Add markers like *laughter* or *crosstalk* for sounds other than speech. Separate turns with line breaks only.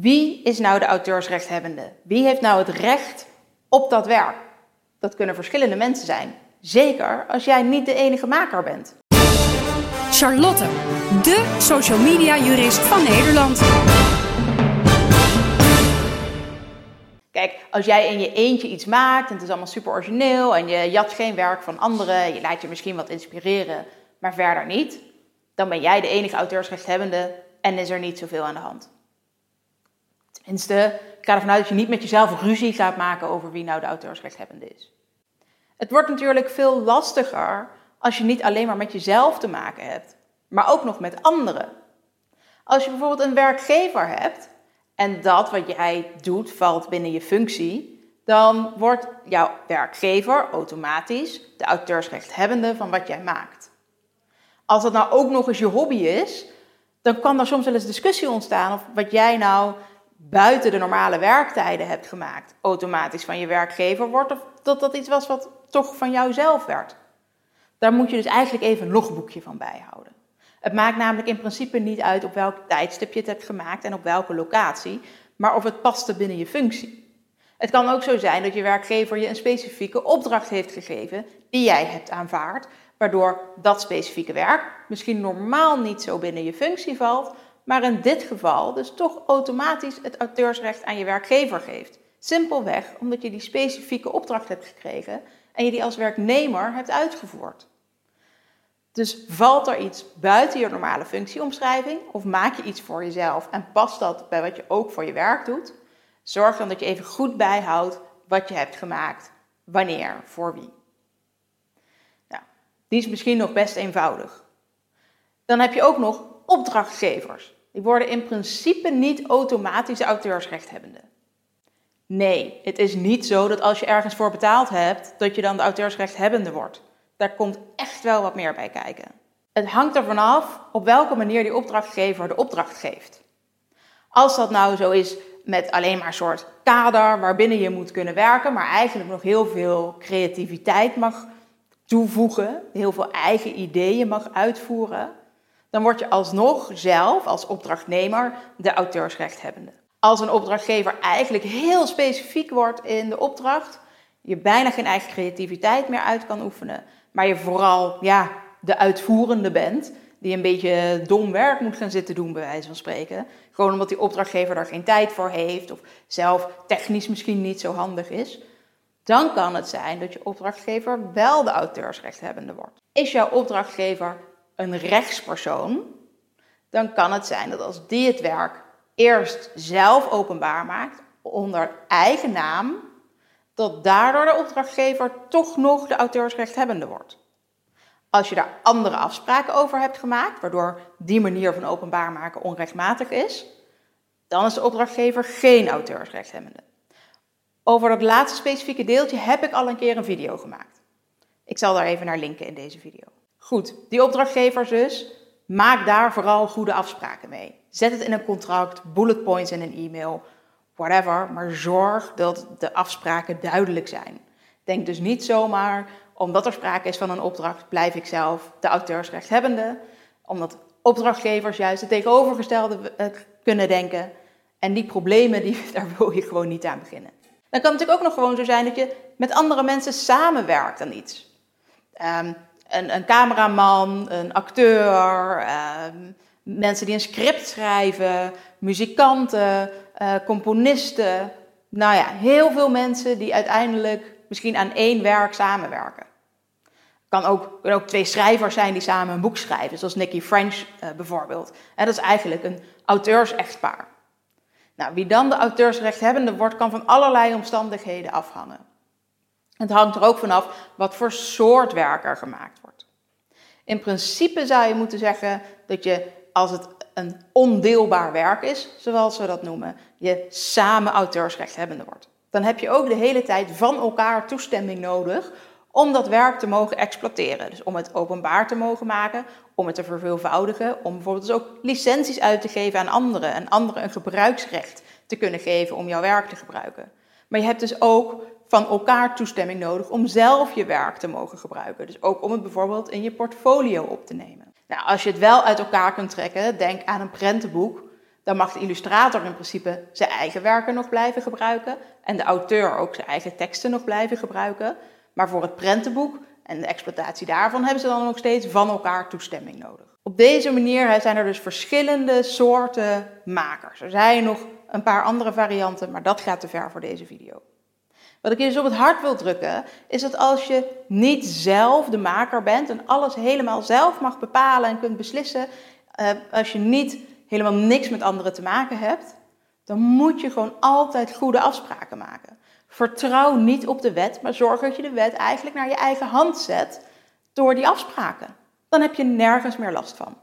Wie is nou de auteursrechthebbende? Wie heeft nou het recht op dat werk? Dat kunnen verschillende mensen zijn. Zeker als jij niet de enige maker bent.
Charlotte, de social media jurist van Nederland.
Kijk, als jij in je eentje iets maakt en het is allemaal super origineel en je jat geen werk van anderen, je laat je misschien wat inspireren, maar verder niet, dan ben jij de enige auteursrechthebbende en is er niet zoveel aan de hand. Tenminste, ik ga ervan uit dat je niet met jezelf ruzie gaat maken over wie nou de auteursrechthebbende is. Het wordt natuurlijk veel lastiger als je niet alleen maar met jezelf te maken hebt, maar ook nog met anderen. Als je bijvoorbeeld een werkgever hebt en dat wat jij doet valt binnen je functie, dan wordt jouw werkgever automatisch de auteursrechthebbende van wat jij maakt. Als dat nou ook nog eens je hobby is, dan kan er soms wel eens discussie ontstaan of wat jij nou buiten de normale werktijden hebt gemaakt, automatisch van je werkgever wordt, of dat dat iets was wat toch van jouzelf werd. Daar moet je dus eigenlijk even een logboekje van bijhouden. Het maakt namelijk in principe niet uit op welk tijdstip je het hebt gemaakt en op welke locatie, maar of het paste binnen je functie. Het kan ook zo zijn dat je werkgever je een specifieke opdracht heeft gegeven die jij hebt aanvaard, waardoor dat specifieke werk misschien normaal niet zo binnen je functie valt, maar in dit geval dus toch automatisch het auteursrecht aan je werkgever geeft. Simpelweg omdat je die specifieke opdracht hebt gekregen en je die als werknemer hebt uitgevoerd. Dus valt er iets buiten je normale functieomschrijving of maak je iets voor jezelf en past dat bij wat je ook voor je werk doet, zorg dan dat je even goed bijhoudt wat je hebt gemaakt, wanneer, voor wie. Nou, die is misschien nog best eenvoudig. Dan heb je ook nog opdrachtgevers. Die worden in principe niet automatisch auteursrechthebbende. Nee, het is niet zo dat als je ergens voor betaald hebt, dat je dan de auteursrechthebbende wordt. Daar komt echt wel wat meer bij kijken. Het hangt ervan af op welke manier die opdrachtgever de opdracht geeft. Als dat nou zo is met alleen maar een soort kader waarbinnen je moet kunnen werken, maar eigenlijk nog heel veel creativiteit mag toevoegen, heel veel eigen ideeën mag uitvoeren, dan word je alsnog zelf als opdrachtnemer de auteursrechthebbende. Als een opdrachtgever eigenlijk heel specifiek wordt in de opdracht, je bijna geen eigen creativiteit meer uit kan oefenen, maar je vooral ja, de uitvoerende bent, die een beetje dom werk moet gaan zitten doen, bij wijze van spreken. Gewoon omdat die opdrachtgever daar geen tijd voor heeft of zelf technisch misschien niet zo handig is. Dan kan het zijn dat je opdrachtgever wel de auteursrechthebbende wordt. Is jouw opdrachtgever een rechtspersoon, dan kan het zijn dat als die het werk eerst zelf openbaar maakt onder eigen naam, dat daardoor de opdrachtgever toch nog de auteursrechthebbende wordt. Als je daar andere afspraken over hebt gemaakt, waardoor die manier van openbaar maken onrechtmatig is, dan is de opdrachtgever geen auteursrechthebbende. Over dat laatste specifieke deeltje heb ik al een keer een video gemaakt. Ik zal daar even naar linken in deze video. Goed, die opdrachtgevers dus, maak daar vooral goede afspraken mee. Zet het in een contract, bullet points in een e-mail, whatever, maar zorg dat de afspraken duidelijk zijn. Denk dus niet zomaar, omdat er sprake is van een opdracht, blijf ik zelf de auteursrechthebbende, omdat opdrachtgevers juist het tegenovergestelde eh, kunnen denken. En die problemen, die, *laughs* daar wil je gewoon niet aan beginnen. Dan kan het natuurlijk ook nog gewoon zo zijn dat je met andere mensen samenwerkt aan iets. Um, een, een cameraman, een acteur, ehm, mensen die een script schrijven, muzikanten, uh, componisten. Nou ja, heel veel mensen die uiteindelijk misschien aan één werk samenwerken. Kan ook, kunnen ook twee schrijvers zijn die samen een boek schrijven, zoals Nicky French uh, bijvoorbeeld. En dat is eigenlijk een auteurs-echtpaar. Nou, wie dan de auteursrechthebbende wordt, kan van allerlei omstandigheden afhangen. Het hangt er ook vanaf wat voor soort werk er gemaakt. In principe zou je moeten zeggen dat je, als het een ondeelbaar werk is, zoals we dat noemen, je samen auteursrechthebbende wordt. Dan heb je ook de hele tijd van elkaar toestemming nodig om dat werk te mogen exploiteren. Dus om het openbaar te mogen maken, om het te verveelvoudigen, om bijvoorbeeld dus ook licenties uit te geven aan anderen en anderen een gebruiksrecht te kunnen geven om jouw werk te gebruiken. Maar je hebt dus ook van elkaar toestemming nodig om zelf je werk te mogen gebruiken. Dus ook om het bijvoorbeeld in je portfolio op te nemen. Nou, als je het wel uit elkaar kunt trekken, denk aan een prentenboek, dan mag de illustrator in principe zijn eigen werken nog blijven gebruiken en de auteur ook zijn eigen teksten nog blijven gebruiken. Maar voor het prentenboek en de exploitatie daarvan hebben ze dan nog steeds van elkaar toestemming nodig. Op deze manier zijn er dus verschillende soorten makers. Er zijn nog een paar andere varianten, maar dat gaat te ver voor deze video. Wat ik je dus op het hart wil drukken, is dat als je niet zelf de maker bent en alles helemaal zelf mag bepalen en kunt beslissen, uh, als je niet helemaal niks met anderen te maken hebt, dan moet je gewoon altijd goede afspraken maken. Vertrouw niet op de wet, maar zorg dat je de wet eigenlijk naar je eigen hand zet door die afspraken. Dan heb je nergens meer last van.